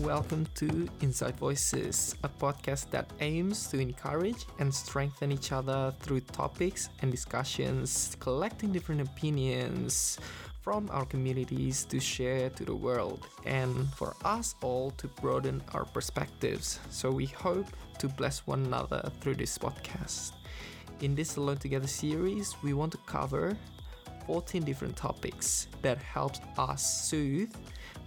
welcome to Inside Voices, a podcast that aims to encourage and strengthen each other through topics and discussions, collecting different opinions from our communities to share to the world, and for us all to broaden our perspectives. So we hope to bless one another through this podcast. In this Alone Together series, we want to cover 14 different topics that helps us soothe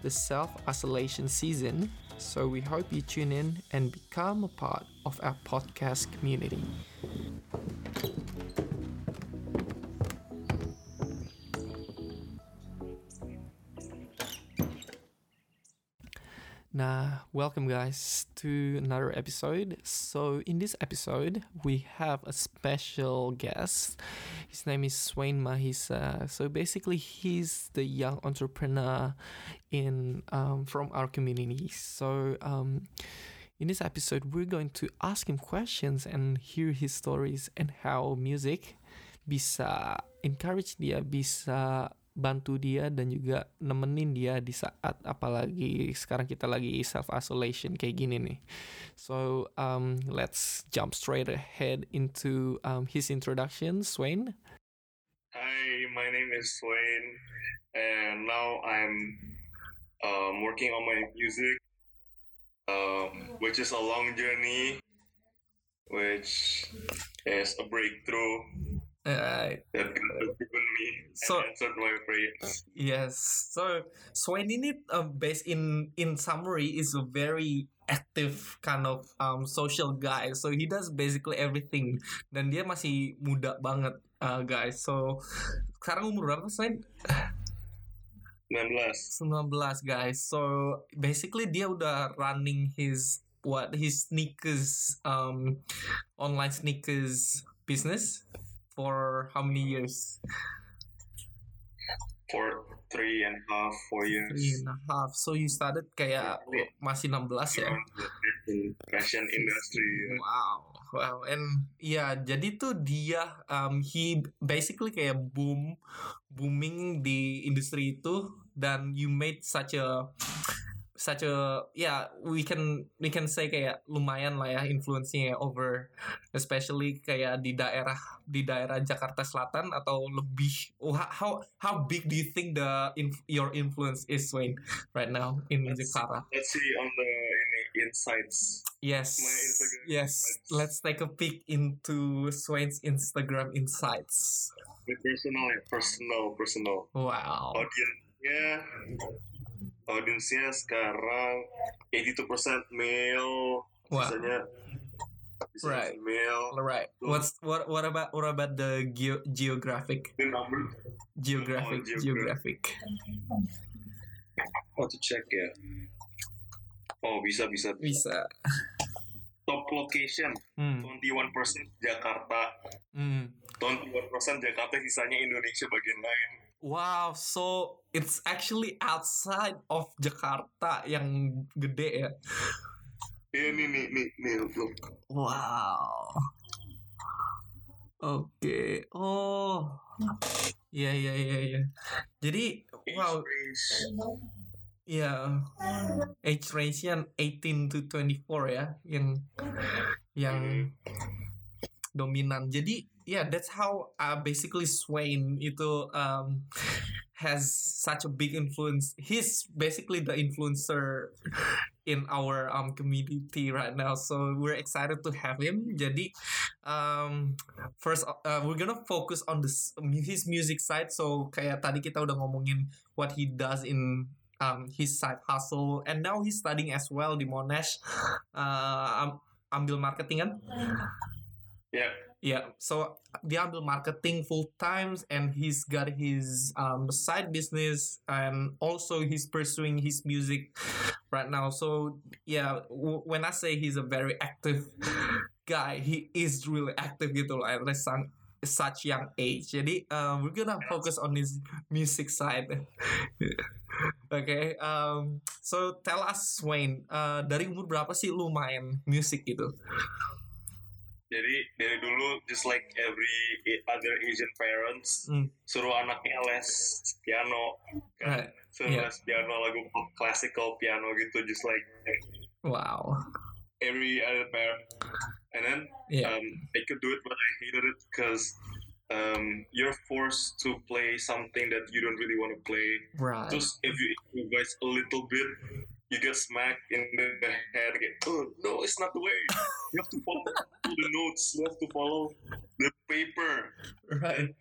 the self isolation season. So we hope you tune in and become a part of our podcast community. Welcome guys to another episode. So, in this episode, we have a special guest. His name is Swain Mahisa. So, basically, he's the young entrepreneur in um, from our community. So, um, in this episode, we're going to ask him questions and hear his stories and how music bisa encourage dia, bisa bantu dia dan juga nemenin dia di saat apalagi sekarang kita lagi self isolation kayak gini nih. So um, let's jump straight ahead into um, his introduction, Swain. Hi, my name is Swain, and now I'm um, working on my music, um, which is a long journey, which is a breakthrough Uh, that has given me and So- answered my prayers. yes. So Swain ini uh, based in in summary is a very active kind of um, social guy. So he does basically everything dan dia masih muda banget uh, guys. So sekarang umur berapa Swain? 19. 19 guys. So basically dia udah running his what his sneakers um online sneakers business for how many years? For three and a half, four years. Three and a half. So you started kayak masih 16 ya? In fashion industry. Wow, wow, and ya jadi tuh dia, um, he basically kayak boom, booming di industri itu, dan you made such a, such a, ya we can we can say kayak lumayan lah ya influence-nya over, especially kayak di daerah di daerah Jakarta Selatan atau lebih, oh, how how big do you think the your influence is Wayne right now in Let's- Jakarta? Let's see on the ini, insights. Yes. My yes. insights. Let's take a peek into Swain's Instagram insights. The personal, ya, personal, personal. Wow. Audiensnya, audiensnya sekarang 82% male, Wow. sisanya Right. All right. What's what? What about what about the geo- geographic? The number, Geographic. Oh, geographic. how to check ya? Oh bisa bisa. Bisa. Top location Hmm. 21% Jakarta, Hmm. 21% Jakarta, sisanya Indonesia bagian lain. Wow. So it's actually outside of Jakarta yang gede ya. Iya nih nih nih nih look. Wow. Oke. Oh. Iya iya iya iya. Jadi wow. Ya, age range nya 18 to 24 ya, yang yang dominan. Jadi, yeah, that's how uh, basically Swain itu um, has such a big influence. He's basically the influencer in our um community right now. So we're excited to have him. Jadi, um, first uh, we're gonna focus on this his music side. So kayak tadi kita udah ngomongin what he does in um, his side hustle, and now he's studying as well di Monash. Uh, am- ambil marketing kan? Ya Yeah, so dia ambil marketing full times and he's got his um, side business and also he's pursuing his music right now. So yeah, w- when I say he's a very active guy, he is really active gitu loh at sang- such young age. Jadi um, we're gonna focus on his music side. okay, um, so tell us Wayne, uh, dari umur berapa sih lu main musik gitu? Jadi dari dulu just like every other Asian parents Hmm. suruh anaknya les piano kan suruh Yeah. les piano lagu pop classical piano gitu just like Wow. every other parent and then Yeah. um, I could do it but I hated it because um, you're forced to play something that you don't really want to play Right. Just if you improvise a little bit, you get smacked in the head. Again. Oh no, it's not the way. You have to follow the notes. You have to follow the paper. Right.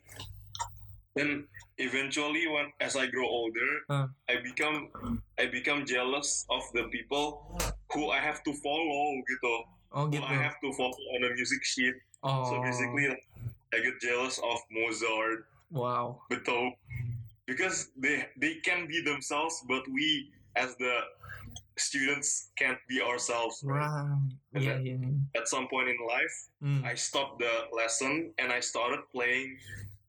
Then eventually, when as I grow older, Huh. I become I become jealous of the people who I have to follow. Gitu. Oh Who gitu. I have to follow on a music sheet. Oh. So basically, I get jealous of Mozart, Wow. Beethoven, because they they can be themselves, but we as the students can't be ourselves. right? Right. Yeah. Yeah. At some point in life, Hmm. I stopped the lesson and I started playing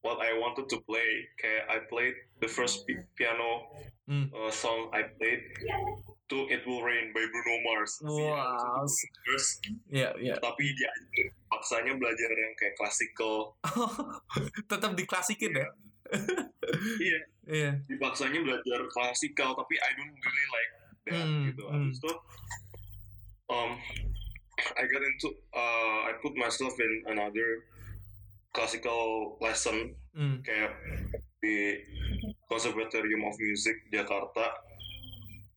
what I wanted to play. Okay, I played the first pi- piano Hmm. uh, song I played to "It Will Rain" by Bruno Mars. Wow. Terus, Iya. Iya. tapi dia paksanya belajar yang kayak klasikal. Tetap diklasikin ya. Iya, Iya. dipaksanya belajar klasikal tapi I don't really like that Hmm, gitu. hmm. Habis itu um I got into uh I put myself in another classical lesson Hmm. kayak di Conservatorium of Music Jakarta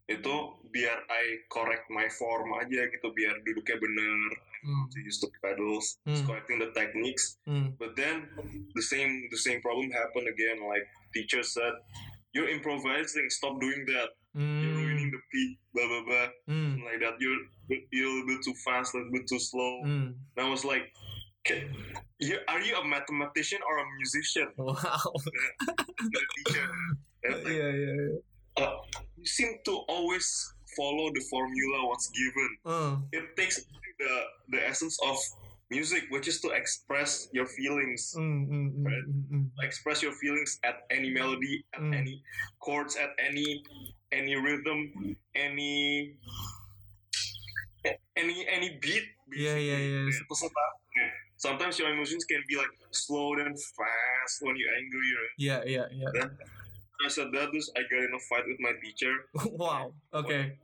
itu biar I correct my form aja gitu biar duduknya bener Hmm. to use the pedals Hmm. correcting the techniques Hmm. but then the same the same problem happened again like teacher said you're improvising stop doing that you're blah blah blah Hmm. like that you're you're a little bit too fast a little bit too slow Hmm. and I was like "Can- you, are you a mathematician or a musician Wow. the teacher like, Iya. Iya. iya. uh, you seem to always follow the formula what's given Hmm. it takes the the essence of music which is to express your feelings. Hmm. Hmm. Right. Hmm. express your feelings at any melody at Mm. any chords at any any rhythm any any any beat Yeah, yeah, yeah. Yeah. sometimes your emotions can be like slow and fast when you're angry right? Yeah, yeah, Iya. then I said that this I got in a fight with my teacher Wow. Oke.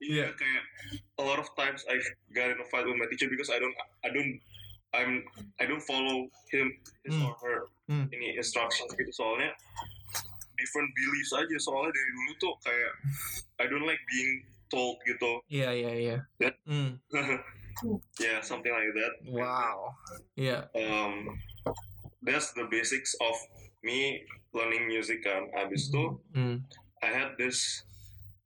yeah kayak a lot of times I got in a fight with my teacher because I don't I don't I'm I don't follow him his Hmm. or her Hmm. ini instructions gitu soalnya different beliefs aja soalnya dari dulu tuh kayak I don't like being told gitu Iya. Iya. Iya. Yeah. Hmm. yeah something like that Wow. Iya. um that's the basics of me learning music kan abis itu Hmm. I had this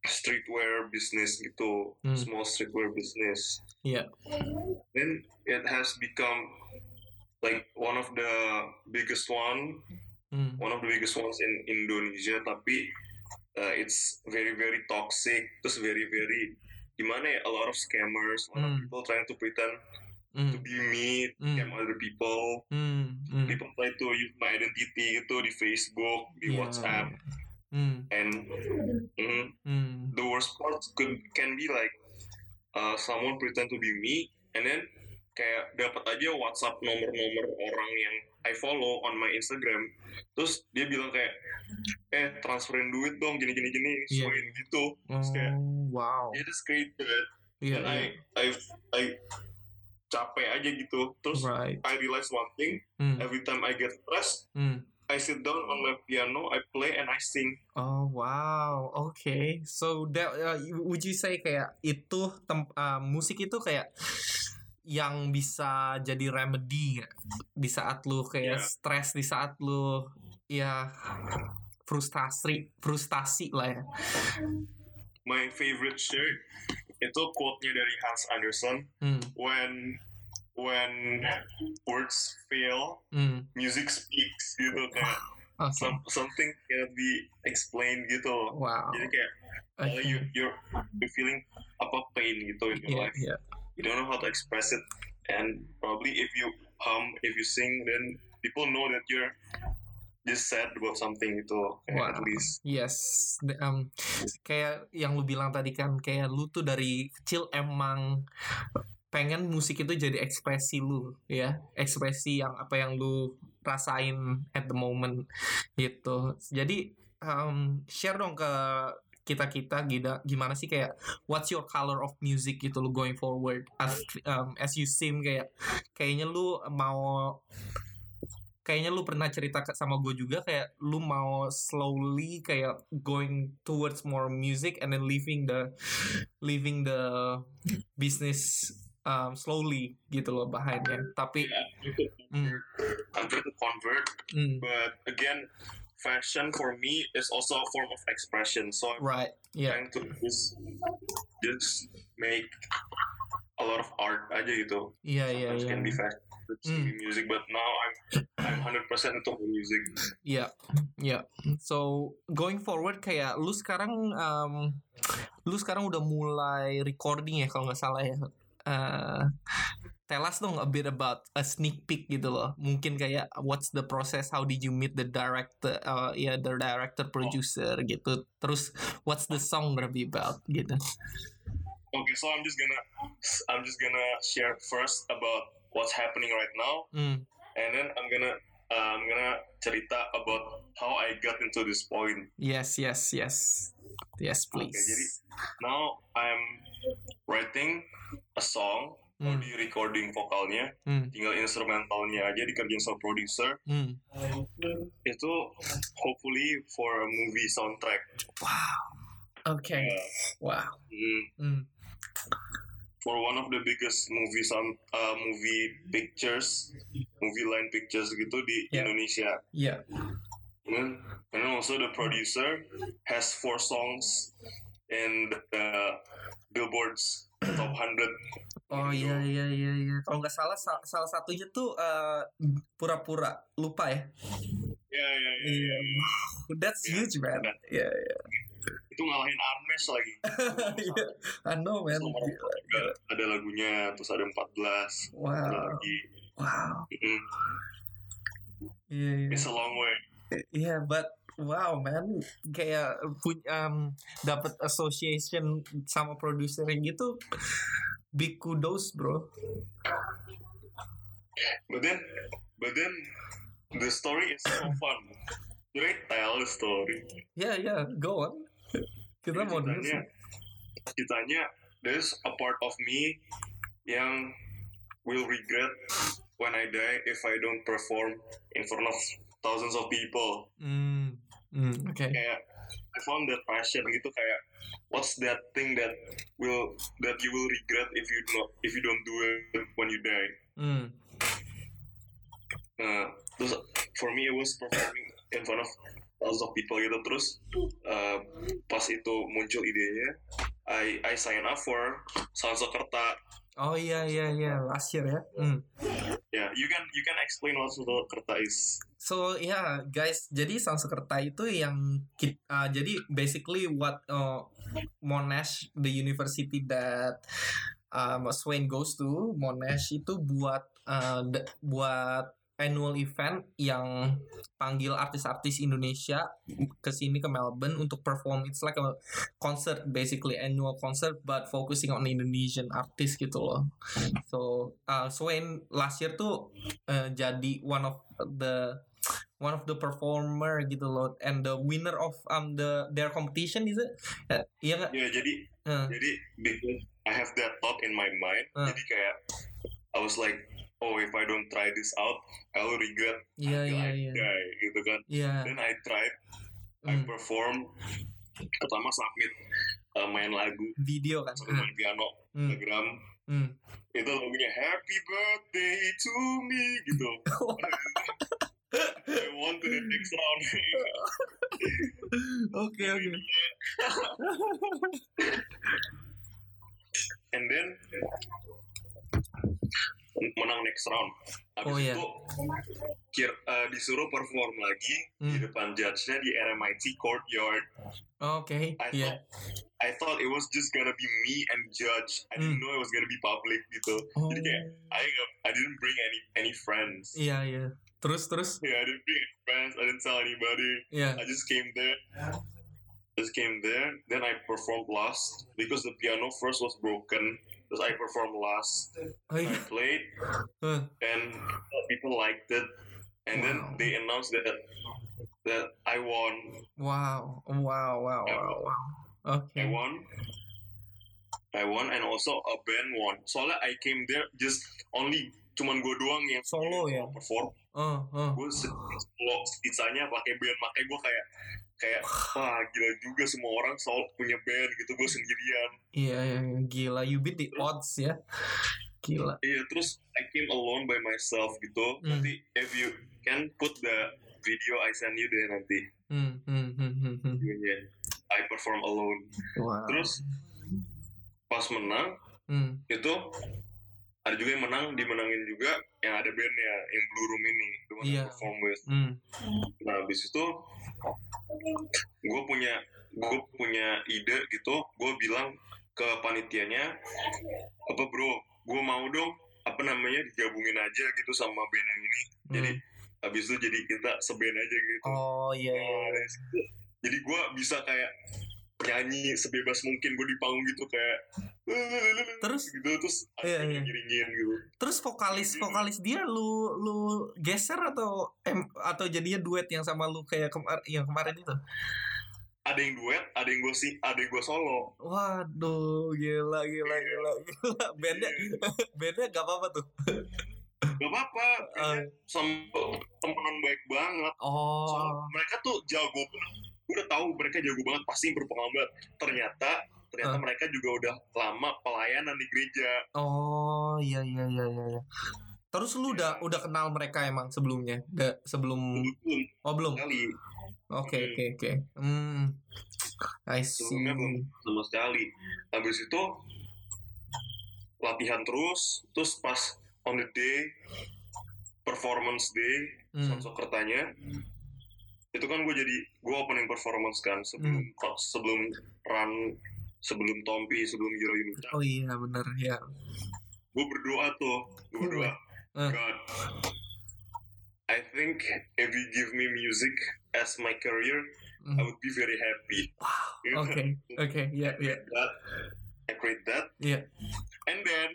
streetwear business gitu Hmm. small streetwear business Iya. then it has become like one of the biggest one Hmm. one of the biggest ones in Indonesia tapi uh, it's very very toxic terus very very gimana ya a lot of scammers a lot of Hmm. people trying to pretend to Hmm. be me Hmm. scam other people. Hmm. people try to use my identity gitu di Facebook di Iya. WhatsApp and Hmm. the worst part could can be like uh, someone pretend to be me and then kayak dapat aja WhatsApp nomor-nomor orang yang I follow on my Instagram terus dia bilang kayak eh transferin duit dong gini gini gini Iya. suain gitu Oh. kayak- Wow. it is great that Iya. and Iya. I I I capek aja gitu terus Right. I realize one thing Hmm. every time I get stressed Hmm. I sit down on my piano I play and I sing Oh wow, okay. So that uh, would you say kayak itu tem uh, musik itu kayak yang bisa jadi remedy nggak? di saat lu kayak Yeah. stres di saat lu ya frustasi frustasi lah ya. my favorite shirt itu quote-nya dari Hans Anderson Hmm, when when words fail hmm, music speaks gitu kayak oke. some, something cannot be explained gitu Wow. jadi kayak uh, you you're, you're feeling apa pain gitu in your Iya, life iya. You don't know how to express it. And probably if you hum if you sing then people know that you're just sad about something gitu kayak at Wow. least. Yes, um, kayak yang lu bilang tadi kan, kayak lu tuh dari kecil emang pengen musik itu jadi ekspresi lu ya. Ekspresi yang apa yang lu rasain at the moment gitu. Jadi um, share dong ke kita kita gimana sih kayak what's your color of music gitu lo going forward as um, as you seem kayak kayaknya lu mau kayaknya lu pernah cerita sama gue juga kayak lu mau slowly kayak going towards more music and then leaving the leaving the business um, slowly gitu loh bahayanya tapi yeah, mm. To convert mm. but again fashion for me is also a form of expression. So I'm right, yeah. trying to just just make a lot of art aja gitu. Yeah, yeah, yeah. can be fashion, mm. be music, but now I'm I'm hundred percent into music. Yeah, yeah. So going forward kayak lu sekarang um, lu sekarang udah mulai recording ya kalau nggak salah ya. Uh, tell us dong a bit about a sneak peek gitu loh. Mungkin kayak what's the process, how did you meet the director, uh, ya yeah, the director producer oh. gitu. Terus what's the song gonna be about gitu. Okay, so I'm just gonna I'm just gonna share first about what's happening right now, mm. and then I'm gonna uh, I'm gonna cerita about how I got into this point. Yes, yes, yes, yes, please. Okay, jadi now I'm writing a song hmm. di recording vokalnya hmm. tinggal instrumentalnya aja dikerjain sama producer. Hmm. itu hopefully for a movie soundtrack. Wow. Okay. Uh, wow. Mm, mm. for one of the biggest movie sound uh, movie pictures movie line pictures gitu di yeah. Indonesia. Yeah and, and also the producer has four songs in the billboards top 100 oh iya iya iya iya. Kalau nggak salah salah satunya tuh uh, pura-pura lupa ya. Iya iya iya wow. that's yeah, huge man. iya yeah, iya. Yeah. itu ngalahin Anmes lagi. Yeah, I know man. Gila, ada lagunya terus ada 14 wow ada lagi. Wow. Mm -hmm. yeah, yeah. it's a long way. Yeah but wow man. Kayak punya um, dapat association sama produser gitu big kudos bro. But then but then the story is so fun. Should I tell the story. Yeah yeah. Go on. Kita mau ceritanya, ceritanya there's a part of me yang will regret when I die if I don't perform in front of thousands of people. Mm, mm, okay. Kayak I found that passion gitu kayak what's that thing that will that you will regret if you not if you don't do it when you die. Mm. Nah, terus for me it was performing in front of thousands of people gitu terus uh, pas itu muncul idenya I I sign up for Sansekerta Oh iya iya iya last year ya. Mm. Yeah, you can you can explain what Sansekerta is. So yeah, guys, jadi Sansekerta itu yang kita, uh, jadi basically what uh, Monash, the university that um, Swain goes to, Monash itu buat uh, buat annual event yang panggil artis-artis Indonesia ke sini ke Melbourne untuk perform. It's like a concert basically annual concert but focusing on Indonesian artist gitu loh. So uh, Swain last year tuh uh, jadi one of the one of the performer gitu loh and the winner of um the their competition is it uh, iya ya jadi uh. jadi because I have that thought in my mind uh. jadi kayak I was like oh if I don't try this out I will regret yeah, until yeah, I yeah. die gitu kan yeah. then I tried mm. I perform pertama submit uh, main lagu video kan uh. main piano mm. Instagram mm. itu lagunya Happy Birthday to me gitu I want to the next round okay okay and then menang next round. Habis oh, iya. itu kir, uh, disuruh perform lagi hmm. di depan judge-nya di RMIT courtyard. Oh, Oke. Okay. I yeah. thought I thought it was just gonna be me and judge. I didn't hmm. know it was gonna be public gitu. Oh. Jadi kayak I I didn't bring any any friends. Iya yeah, iya. Yeah. Terus terus. Yeah, I didn't bring any friends. I didn't tell anybody. Yeah. I just came there. Just came there. Then I performed last because the piano first was broken terus I perform last Oh I played Huh. and people liked it and Wow. then they announced that that I won Wow. Wow. Wow. Wow. Wow. Oke. I won I won and also a band won soalnya I came there just only cuman gue doang yang Solo ya? perform Oh, oh. gue solo sisanya pakai band makanya gue kayak kayak wah gila juga semua orang solo punya band gitu gue sendirian Iya, iya, iya. gila. You beat the odds ya. Gila. iya terus I came alone by myself gitu Hmm. nanti if you can put the video I send you deh nanti Hmm, hmm, hmm, hmm, hmm. videonya I perform alone Wow. terus pas menang Hmm. itu ada juga yang menang dimenangin juga yang ada bandnya yang Blue Room ini the one I Iya. perform with Hmm. nah habis itu gue punya gue punya ide gitu gue bilang ke panitianya apa bro gue mau dong apa namanya digabungin aja gitu sama band yang ini jadi Hmm. habis itu jadi kita seband aja gitu Oh iya, iya. Nah, dari situ, jadi gue bisa kayak nyanyi sebebas mungkin gue di panggung gitu kayak Terus? gitu terus Iya, iya. ngiringin gitu Terus vokalis vokalis dia lu lu geser atau em, atau jadinya duet yang sama lu kayak kemar yang kemarin itu? ada yang duet ada yang gue sih ada yang gue solo Waduh, gila gila gila gila. Bandnya bandnya gak apa-apa tuh. gak apa-apa Eh, sama temenan baik banget oh. Soalnya mereka tuh jago banget Gue udah tahu mereka jago banget pasti berpengalaman banget ternyata ternyata Ah. mereka juga udah lama pelayanan di gereja Oh, iya iya iya iya. iya. Terus lu udah udah kenal mereka emang sebelumnya? Da, sebelum belum Oh, belum. sekali Oke oke oke. Hmm. I see. sebelumnya belum sama sekali habis itu latihan terus terus pas on the day performance day Hmm. Sansokertanya itu kan gue jadi gue opening performance kan sebelum Hmm. sebelum run sebelum Tompi sebelum Jiro Yunita Oh iya benar ya. gue berdoa tuh gue berdoa Eh. God I think if you give me music as my career Hmm. I would be very happy Wow. Oke oke ya ya that I create that ya. and then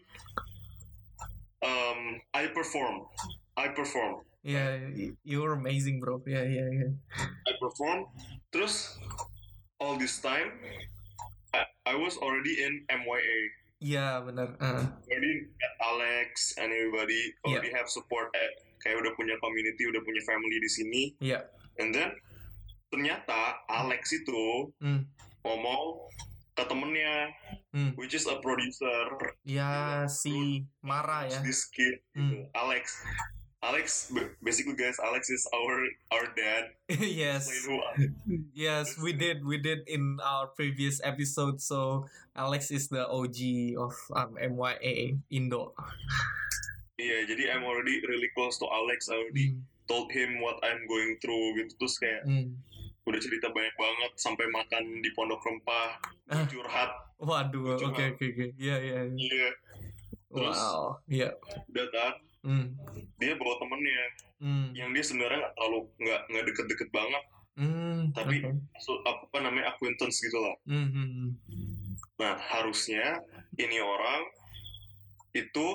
um I perform I perform Ya, you're amazing bro. Ya ya ya. I perform terus all this time I, I was already in MYA Iya benar. Ah. already met Alex and everybody already have support eh, kayak udah punya community udah punya family di sini Iya. and then ternyata Alex itu Hmm. ngomong ke temennya Hmm. which is a producer Ya si Mara ya. this kid Hmm. Alex Alex basically guys Alex is our our dad yes. Yes, we did. We did in our previous episode. So Alex is the OG of um, MYA Indo. Iya, jadi I'm already really close to Alex. I already Hmm. told him what I'm going through gitu. Terus kayak Hmm. udah cerita banyak banget sampai makan di Pondok Rempah, Ah. curhat. Waduh, oke oke oke. Iya iya. iya. Iya? Wow. Iya. udah kan. Hmm. Dia bawa temennya Hmm. yang dia sebenarnya nggak terlalu nggak nggak deket-deket banget. Hmm. Tapi. So, apa namanya acquaintance gitu lah. Hmm, hmm, hmm. Nah harusnya ini orang itu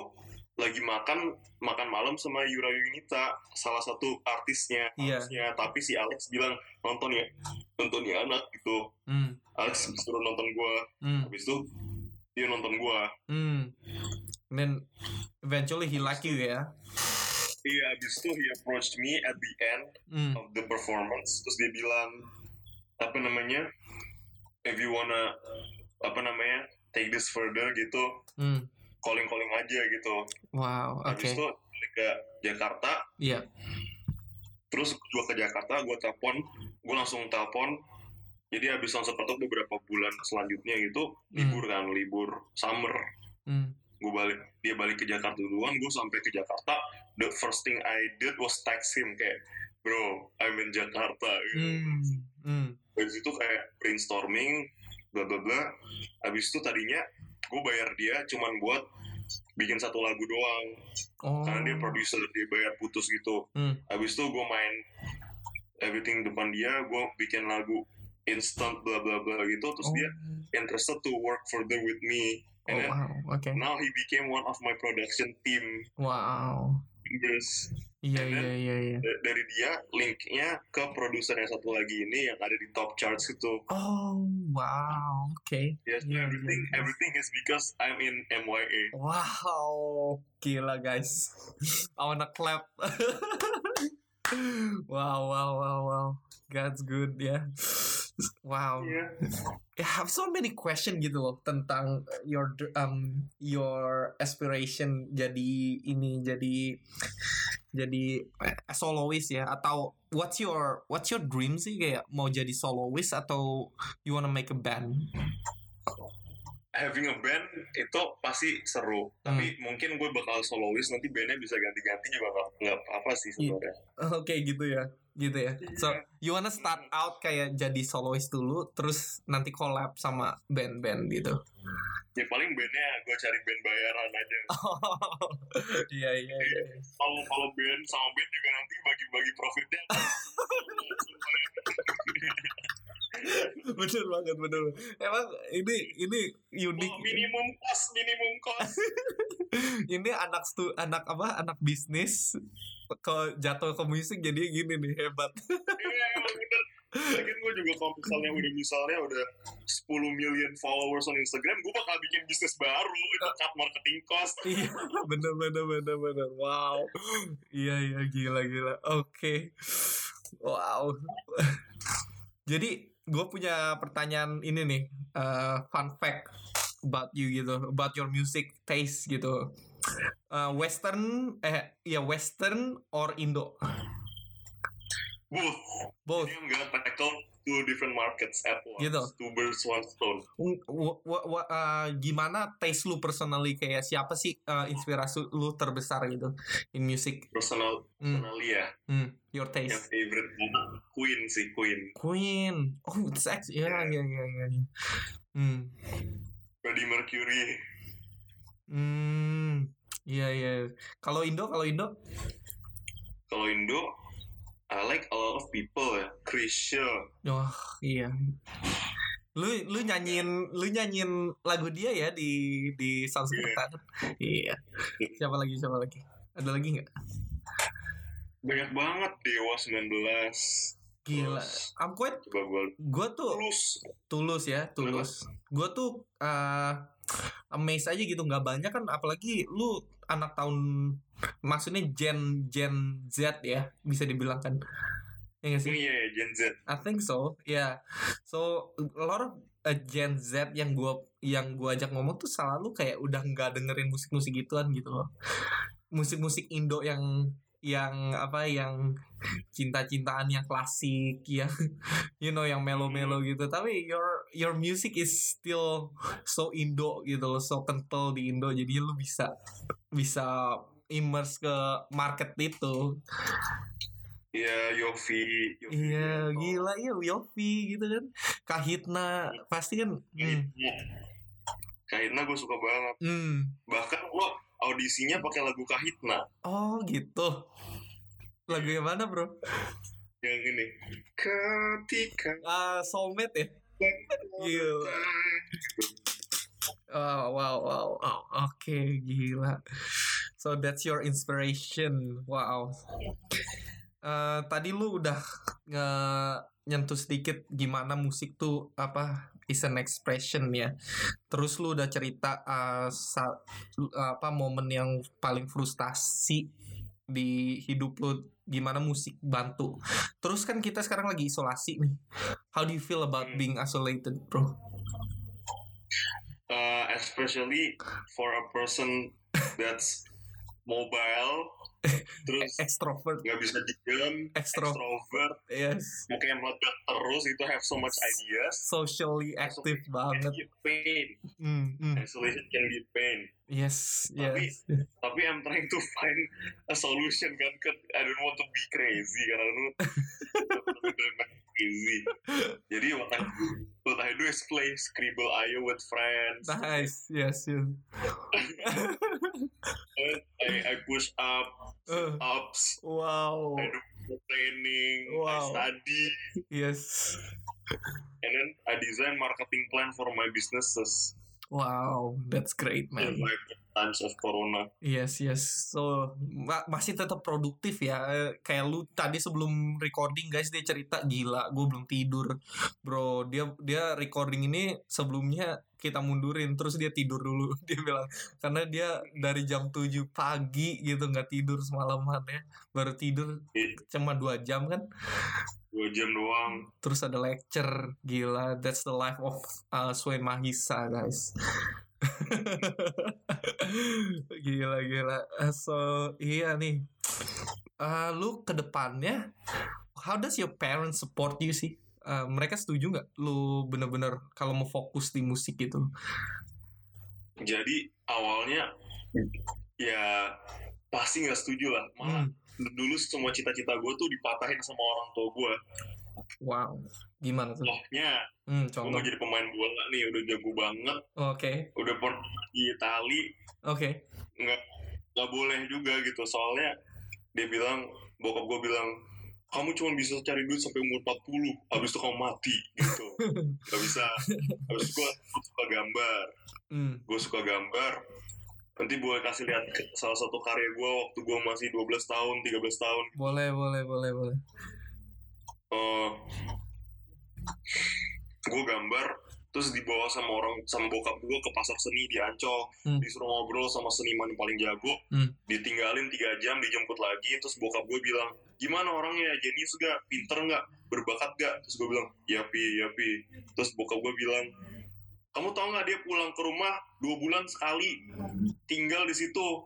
lagi makan makan malam sama Yura Yunita salah satu artisnya Iya. harusnya tapi si Alex bilang nonton ya nonton ya anak gitu Hmm. Alex suruh nonton gua Hmm. habis itu dia nonton gua Hmm. And then eventually he like you ya. iya habis itu he approached me at the end Hmm. of the performance terus dia bilang apa namanya if you wanna apa namanya take this further gitu Hmm. calling calling aja gitu Wow. Oke. habis itu balik ke Jakarta Iya. terus gue ke Jakarta gue telepon gue langsung telepon jadi habis langsung ketok beberapa bulan selanjutnya gitu libur kan libur summer Hmm. Gue balik dia balik ke Jakarta duluan gue sampai ke Jakarta the first thing I did was text him kayak bro I'm in Jakarta gitu. Hmm. Hmm. Habis itu kayak brainstorming bla bla bla habis itu tadinya gue bayar dia cuman buat bikin satu lagu doang Oh. karena dia produser dia bayar putus gitu Hmm. habis itu gue main everything depan dia gue bikin lagu instant bla bla bla gitu terus Oh. dia interested to work further with me Oh, then wow. Oke. now he became one of my production team Wow. members. Iya, And iya, iya, iya. Da- dari dia linknya ke produser yang satu lagi ini yang ada di top charts itu Oh, wow. Oke. yes Yeah, everything yeah, yeah. everything is because I'm in MYA Wow, gila guys. I wanna clap. wow, wow, wow, wow. That's good ya. Wow. Iya. I have so many question gitu loh tentang your dr- um your aspiration jadi ini jadi jadi eh, soloist ya atau what's your what's your dream sih kayak mau jadi soloist atau you wanna make a band? having a band itu pasti seru Hmm. tapi mungkin gue bakal soloist nanti bandnya bisa ganti-ganti juga nggak apa sih Iya. sebenarnya Oke gitu ya, gitu ya. So you wanna start out kayak jadi soloist dulu, terus nanti collab sama band-band gitu. ya paling bandnya gue cari band bayaran aja Iya iya iya. kalau kalau band sama band juga nanti bagi-bagi profitnya bener banget bener. Emang ini ini unik. Oh, minimum minimum cost ini anak stu anak apa anak bisnis ke jatuh ke musik jadi gini nih hebat. Iya, emang bener. Lagian gue juga kalau misalnya udah misalnya udah 10 million followers on Instagram, gue bakal bikin bisnis baru itu cut marketing cost. Iya, bener bener bener bener. Wow. Iya iya gila gila. Oke. Wow. Jadi gue punya pertanyaan ini nih, eh, fun fact about you gitu, about your music taste gitu. Eh, western, eh, ya Western or Indo? Both. Both. Jadi I'm gonna tackle two different markets at once. Gitu. Two birds, one stone. Wa- wa- eh, gimana taste lu personally kayak siapa sih eh, inspirasi lu terbesar gitu in music? Personal, personally ya, hmm, your yang taste. favorite banget Queen sih, Queen. Queen. Oh, it's actually ya ya ya ya. ya. Hmm. Freddie Mercury. Hmm. Iya iya. Kalau Indo, kalau Indo, Kalau Indo, I like a lot of people ya. Krisya. wah iya. Lu lu nyanyiin lu nyanyiin lagu dia ya di di Sanskerta kan? Iya. Siapa lagi siapa lagi? Ada lagi nggak? Banyak banget Dewa 19. Gila. Terus, I'm quite Coba gue tuh tulus. tulus ya tulus. Gue tuh uh, amazed aja gitu nggak banyak kan apalagi lu anak tahun maksudnya gen gen Z ya bisa dibilang kan. Ya nggak sih? Ini ya, Gen Z. I think so yeah so a lot of uh, Gen Z yang gua yang gua ajak ngomong tuh selalu kayak udah nggak dengerin musik-musik gituan gitu loh. Musik-musik Indo yang yang apa yang cinta-cintaan yang klasik yang you know yang melo-melo gitu tapi your your music is still so Indo gitu loh so kental di Indo jadi lu bisa bisa immerse ke market itu Iya, Yofi. Yofi iya gila iya Yofi gitu kan Kahitna pasti kan hmm, Kahitna. Kahitna gue suka banget. hmm. Bahkan lo audisinya pakai lagu Kahitna. oh gitu lagu yang mana bro Yang ini. Ketika ah soulmate ya Gila. Wow, wow, wow, wow. Oke, gila. So that's your inspiration. Wow. Eh, tadi lu udah nge nyentuh sedikit gimana musik tuh apa is an expression ya. Terus lu udah cerita eh, sa- apa momen yang paling frustasi di hidup lu gimana musik bantu. Terus kan kita sekarang lagi isolasi nih. How do you feel about being isolated, bro? uh, especially for a person that's mobile, terus Extrovert, nggak bisa Extro. extrovert, yes. mungkin meledak terus itu have so much ideas. Socially active Can banget. be pain. Hmm, hmm. Isolation can be pain. Yes, Tapi- yes. Tapi I'm trying to find a solution kan. kan I don't want to be crazy karena lu crazy. Jadi I, what I do is play Scribble IO with friends. Nice, yes, yes. I, I push up, Uh, ups. wow, I do training. I Wow. study. yes. And then I design marketing plan for my businesses. Wow, that's great, man. survive the times of corona. Yes, yes. So ma- masih tetap produktif ya. Kayak lu tadi sebelum recording guys dia cerita gila, gue belum tidur, bro. Dia dia recording ini sebelumnya kita mundurin terus dia tidur dulu dia bilang karena dia dari jam 7 pagi gitu nggak tidur semalaman ya baru tidur Iya. cuma dua jam kan Dua jam doang. terus ada lecture gila that's the life of uh, Swain Mahisa guys. Gila gila. Uh, so iya nih. Uh, lu ke depannya how does your parents support you sih? Uh, mereka setuju nggak lu bener-bener kalau mau fokus di musik gitu? Jadi awalnya ya pasti nggak setuju lah. Malah Hmm, dulu semua cita-cita gue tuh dipatahin sama orang tua gue. wow gimana tuhLohnya hmm, gue mau jadi pemain bola nih, udah jago banget, oke udah pernah di Itali, oke nggak nggak boleh juga gitu. Soalnya dia bilang, bokap gue bilang, kamu cuma bisa cari duit sampai umur 40, habis itu kamu mati gitu. Gak bisa. Habis itu gue suka gambar. hmm, gue suka gambar nanti gue kasih lihat salah satu karya gue waktu gue masih 12 tahun 13 tahun. Boleh boleh boleh boleh. Eh gue gambar terus dibawa sama orang sama bokap gue ke pasar seni di Ancol. Hmm. disuruh ngobrol sama seniman yang paling jago. Hmm. ditinggalin tiga jam dijemput lagi terus bokap gue bilang gimana orangnya? Jenius gak pinter gak berbakat gak terus gue bilang ya pi ya pi. Terus bokap gue bilang kamu tau nggak dia pulang ke rumah dua bulan sekali tinggal di situ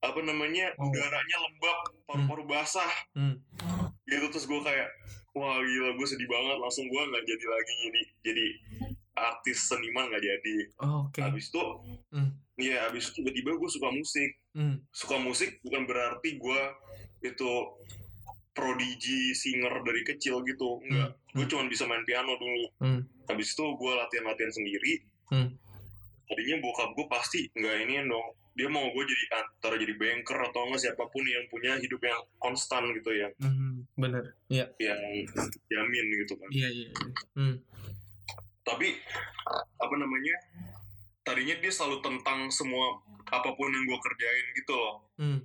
apa namanya Oh. udaranya lembab paru-paru basah hmm. gitu terus gue kayak wah gila gue sedih banget langsung gue nggak jadi lagi jadi jadi artis seniman nggak jadi Oh, oke habis itu Hmm. Iya, habis itu tiba-tiba gue suka musik. hmm. Suka musik bukan berarti gue itu prodigi singer dari kecil gitu. Enggak. Hmm. Gue cuma bisa main piano dulu. Hmm. Habis itu gue latihan-latihan sendiri. Hmm. Tadinya bokap gue pasti nggak ini dong. Dia mau gue jadi antara jadi banker atau enggak siapa pun yang punya hidup yang konstan gitu ya. Hmm, bener iya Yang jamin gitu kan. iya iya iya. hmm. Tapi apa namanya? Tadinya dia selalu tentang semua apa pun yang gue kerjain gitu loh. Hmm.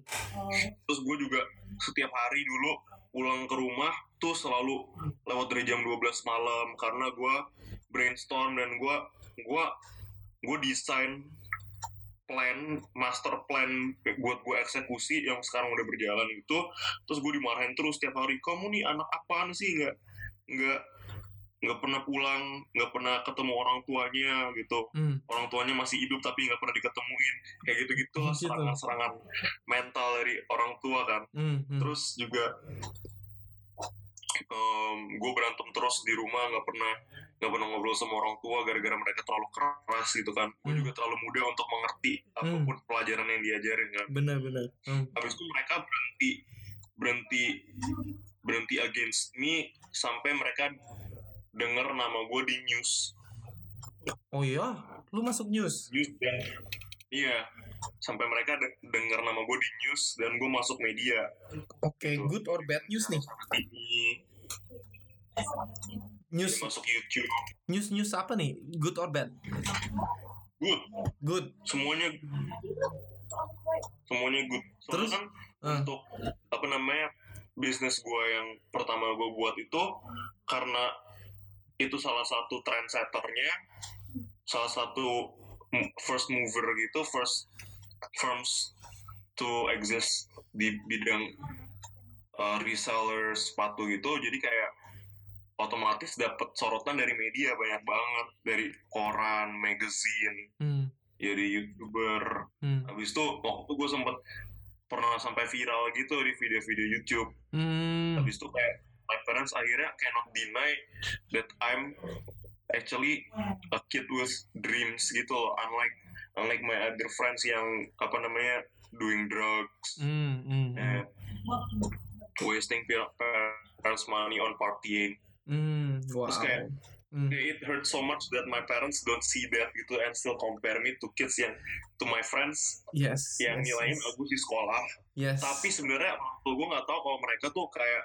terus gue juga setiap hari dulu pulang ke rumah tuh selalu lewat dari jam 12 malam karena gue brainstorm dan gue gue gue desain plan master plan buat gue eksekusi yang sekarang udah berjalan itu terus gue dimarahin terus setiap hari kamu nih anak apaan sih nggak nggak nggak pernah pulang nggak pernah ketemu orang tuanya gitu Hmm. orang tuanya masih hidup tapi nggak pernah diketemuin kayak gitu gitu Gitu. serangan-serangan mental dari orang tua kan Hmm. hmm. terus juga gue berantem terus di rumah nggak pernah nggak pernah ngobrol sama orang tua gara-gara mereka terlalu keras gitu kan. Gue Hmm. juga terlalu muda untuk mengerti apa pun pelajaran yang diajarin kan. Bener hmm. habis itu mereka berhenti berhenti berhenti against me sampai mereka dengar nama gue di news. Oh iya? Lu masuk news? News dan iya. Sampai mereka de- dengar nama gue di news dan gue masuk media. Oke good or bad news nih news. Masuk YouTube. News news apa nih? Good or bad? Good. Good. Semuanya semuanya good. Soalnya Terus? kan Ah. untuk apa namanya bisnis gue yang pertama gue buat itu karena itu salah satu trendsetternya salah satu first mover gitu first firms to exist di bidang uh, reseller sepatu gitu. Jadi kayak otomatis dapat sorotan dari media banyak banget dari koran, magazine, hmm. ya di youtuber. Hmm. Habis itu waktu gue sempet pernah sampai viral gitu di video-video YouTube. Hmm. Habis itu kayak my parents akhirnya cannot deny that I'm actually a kid with dreams gitu loh. Unlike unlike my other friends yang apa namanya doing drugs Hmm. Hmm. Hmm. and wasting pa- parents money on partying. Hmm. wow Terus kayak Hmm. it hurts so much that my parents don't see that gitu and still compare me to kids yang to my friends yes yang yes, nilainya yes. bagus di sekolah yes tapi sebenarnya tua gue nggak tahu kalau mereka tuh kayak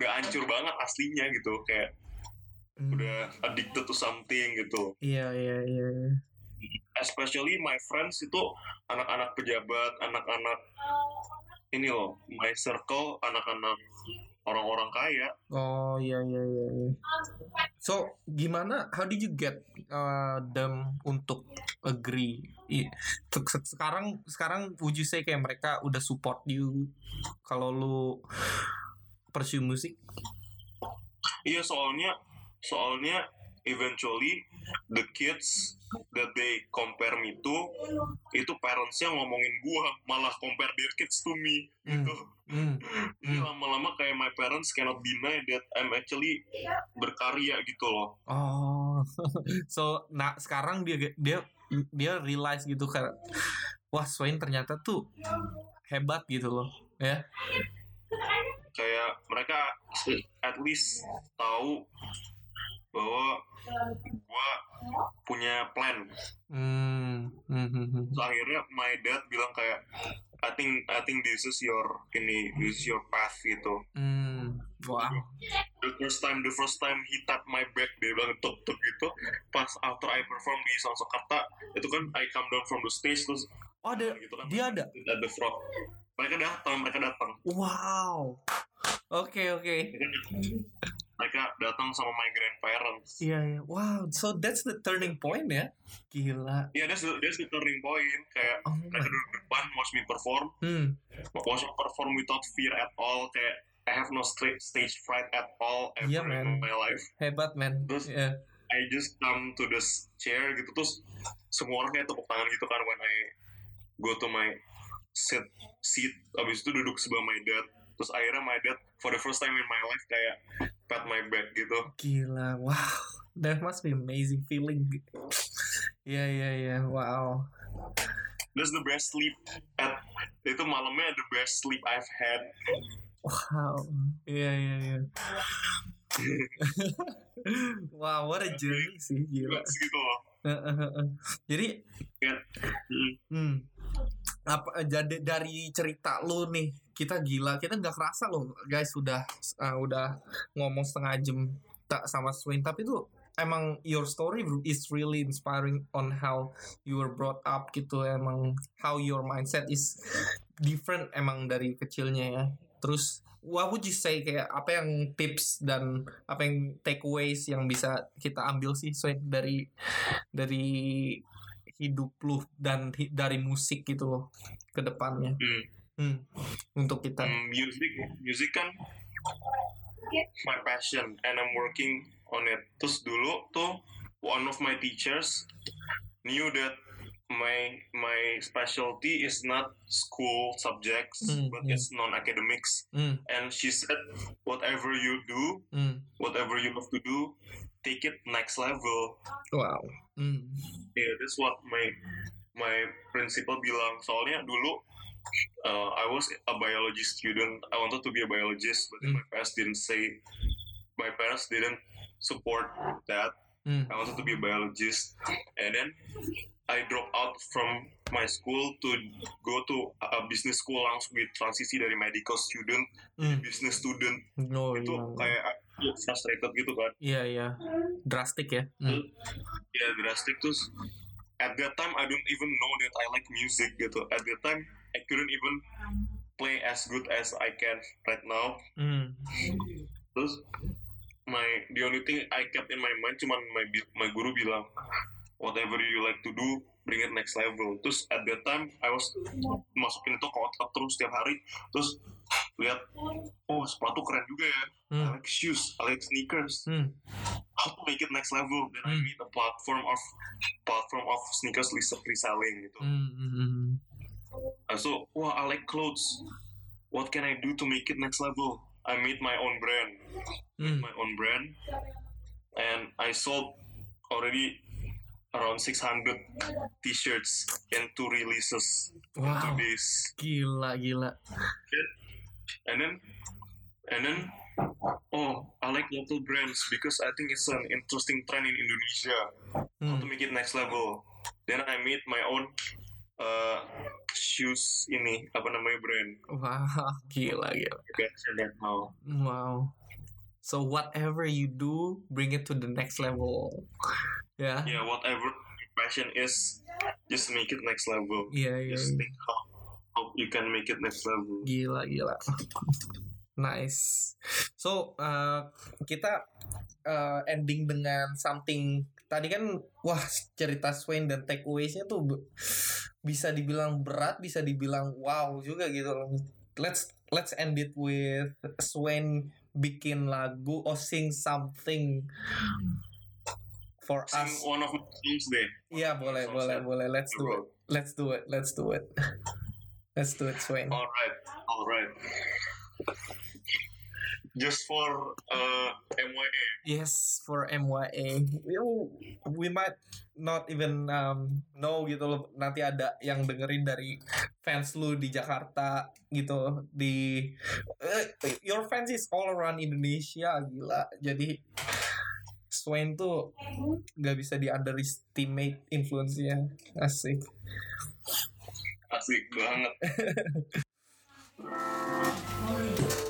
udah hancur banget aslinya gitu kayak Hmm. udah addicted to something gitu iya iya iya iya. especially my friends itu anak-anak pejabat anak-anak ini loh my circle anak-anak orang-orang kaya Oh iya iya iya. iya. So gimana? How did you get uh, them untuk agree? Sekarang sekarang would you say kayak mereka udah support you kalau lu pursue musik? iya soalnya soalnya eventually the kids that they compare me to itu parentsnya ngomongin gua malah compare their kids to me Hmm, gitu Jadi Hmm. lama-lama kayak my parents cannot deny that I'm actually berkarya gitu loh Oh, so nah sekarang dia dia dia realize gitu kan, wah Swain ternyata tuh hebat gitu loh, ya. kayak mereka at least tahu bahwa gua punya plan Hmm, hmm, hmm, hmm. Terus akhirnya my dad bilang kayak I think I think this is your ini this is your path gitu Hmm, wow. the first time the first time he tap my back dia bilang tuk tuk gitu pas after I perform di Songsokarta itu kan I come down from the stage terus Oh ada, gitu kan dia ada. the front mereka datang mereka datang Wow. Oke oke. mereka datang sama my grandparents Iya iya. Wow. So that's the turning point ya. Gila. ya that's the, that's the turning point kayak Oh mereka duduk depan watch me perform Hmm. watch me perform without fear at all kayak I have no stage fright at all ever Iya, man. in my life Hebat man. Terus- Iya. I just come to this chair gitu terus semua orang kayak tepuk tangan gitu kan when I go to my sit seat abis itu duduk sebelah my dad terus akhirnya my dad for the first time in my life kayak pat my back gitu Gila. Wow. That must be amazing feeling. Iya iya iya. Wow. that's the best sleep at itu malamnya the best sleep I've had Wow. Iya iya iya. wow, what a journey sih gila. Gitu loh Jadi Ya. Hmm. Apa jadi dari cerita lu nih, kita gila, kita nggak kerasa loh, guys sudah uh, udah ngomong setengah jam tak sama Swain, tapi tuh emang your story is really inspiring on how you were brought up gitu, emang how your mindset is different emang dari kecilnya ya. Terus what would you say kayak apa yang tips dan apa yang takeaways yang bisa kita ambil sih Swain dari dari hidup lu dan hi- dari musik gitu loh ke depannya Hmm. Hmm, untuk kita Hmm, music music kan my passion and I'm working on it terus dulu tuh one of my teachers knew that my my specialty is not school subjects Hmm, but yeah. it's non academics Hmm, and she said whatever you do hmm. whatever you have to do take it next level. Wow. Hmm, yeah that's what my my principal bilang. Soalnya dulu uh, I was a biology student. I wanted to be a biologist but Mm. my parents didn't say my parents didn't support that. Hmm. I wanted to be a biologist. And then I dropped out from my school to go to a business school. Langsung di transisi dari medical student Hmm. business student. Oh, itu iya. kayak frustrated gitu kan. Iya iya. Drastic ya. Hmm. ya drastic terus at that time I don't even know that I like music gitu. At that time I couldn't even play as good as I can right now. Hmm. terus my the only thing I kept in my mind cuman my my guru bilang whatever you like to do bring it next level terus at that time I was masukin itu ke otak terus setiap hari terus lihat oh sepatu keren juga ya I Hmm. like shoes I like sneakers Hmm. how to make it next level then I Hmm. made a platform of platform of sneakers res- reselling gitu Hmm. Hmm. Hmm. And so wah I like clothes what can I do to make it next level I made my own brand Hmm. my own brand and I sold already around 600 t-shirts in two releases in two Wow, days gila gila. and then and then oh I like local brands because I think it's an interesting trend in Indonesia how Hmm. to make it next level then I made my own uh, shoes ini apa namanya brand Wow, gila gila. Wow. So whatever you do, bring it to the next level. Ya. yeah whatever you passion is just make it next level. Iya iya. Just think how how you can make it next level. Gila gila. Nice. So uh, kita uh, ending dengan something tadi kan wah cerita Swain dan takeaways-nya tuh bisa dibilang berat, bisa dibilang wow juga gitu loh. Let's let's end it with Swain bikin lagu or sing something for Sing us. one of my songs deh. Iya boleh songs boleh that boleh. Let's do it. Let's do it. Let's do it. Let's do it, Swain. Alright, alright. Just for uh, MYA. Yes, for MYA. You- We might not even um, know gitu loh. Nanti ada yang dengerin dari fans lu di Jakarta gitu. Di eh, your fans is all around Indonesia gila. Jadi Swain tuh gak bisa di underestimate influence-nya. Asik. Asik banget.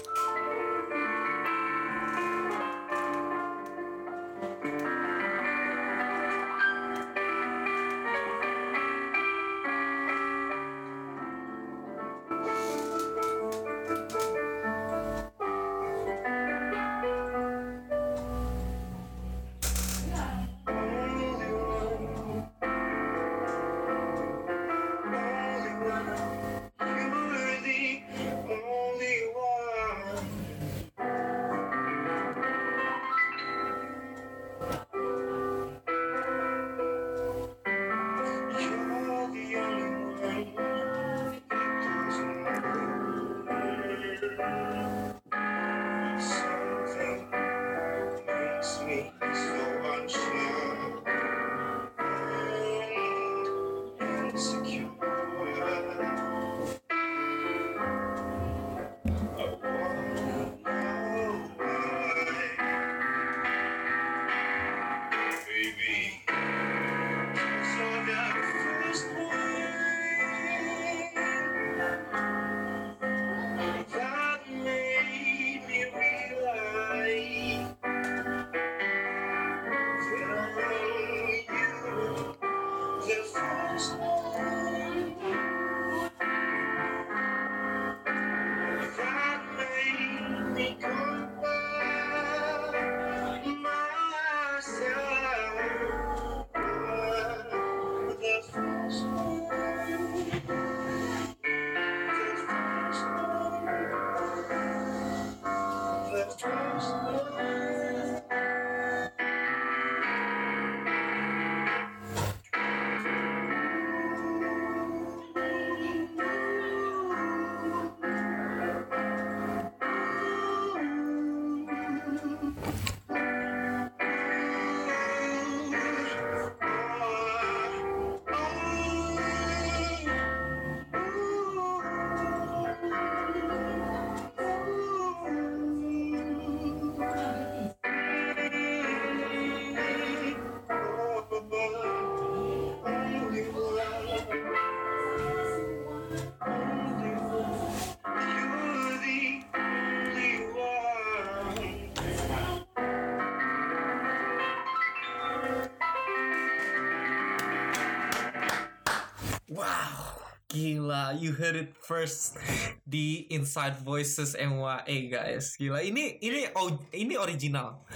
first di Inside Voices MYA guys. Gila, ini ini ini original.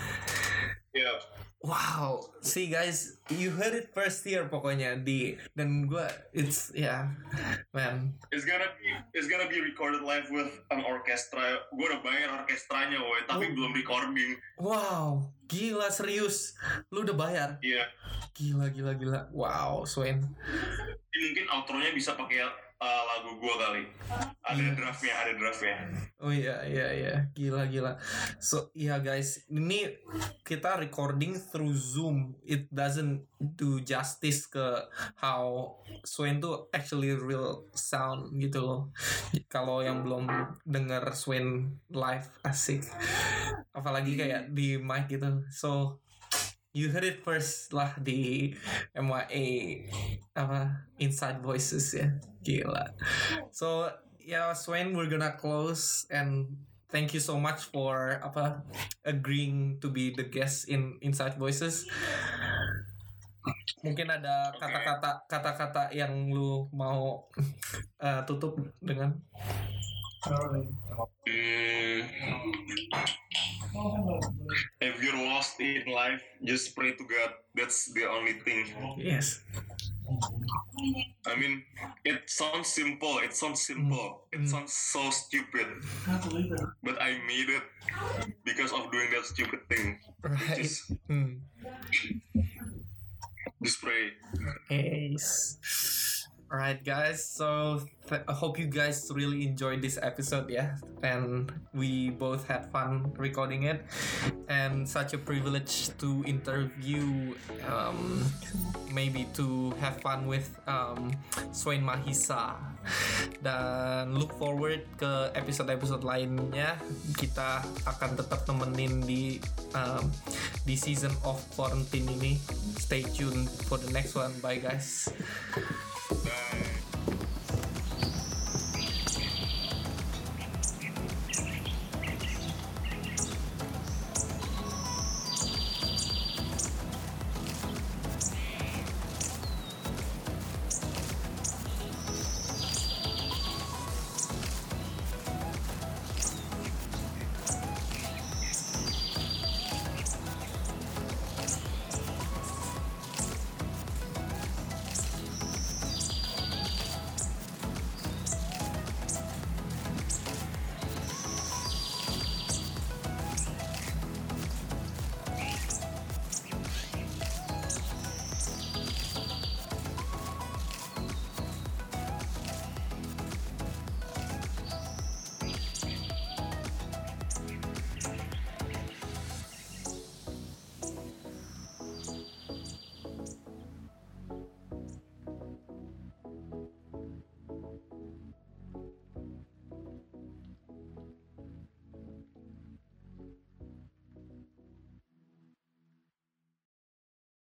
Yeah. Wow, see guys, you heard it first here pokoknya di dan gua it's yeah, man. It's gonna be it's gonna be recorded live with an orchestra. Gue udah bayar orkestranya, woy, tapi Oh. belum recording. Wow, gila serius. Lu udah bayar? Iya. Gila gila gila. Wow, Swain. Mungkin outronya bisa pakai uh, lagu gue kali. Ada Iya. draftnya, ada draftnya. Oh iya iya iya, gila gila. So iya guys, ini kita recording through Zoom. It doesn't do justice ke how Swain tuh actually real sound gitu loh. Kalau yang belum denger Swain live asik, apalagi kayak di mic gitu. So you heard it first lah di MYA apa Inside Voices ya, gila. So yeah, Swain, we're gonna close and thank you so much for apa agreeing to be the guest in Inside Voices. mungkin ada kata-kata kata-kata yang lu mau eh, tutup dengan Mm, if you're lost in life, just pray to God. That's the only thing. yes I mean, it sounds simple. It sounds simple. It Mm. sounds so stupid. But I made it because of doing that stupid thing. right Just, hmm. just pray. Yes. Alright guys, so I hope you guys really enjoyed this episode yeah and we both had fun recording it. And such a privilege to interview um, maybe to have fun with um, Swain Mahisa. Dan look forward ke episode-episode lainnya. Kita akan tetap nemenin di um, di season of quarantine ini. Stay tuned for the next one. Bye guys Bye.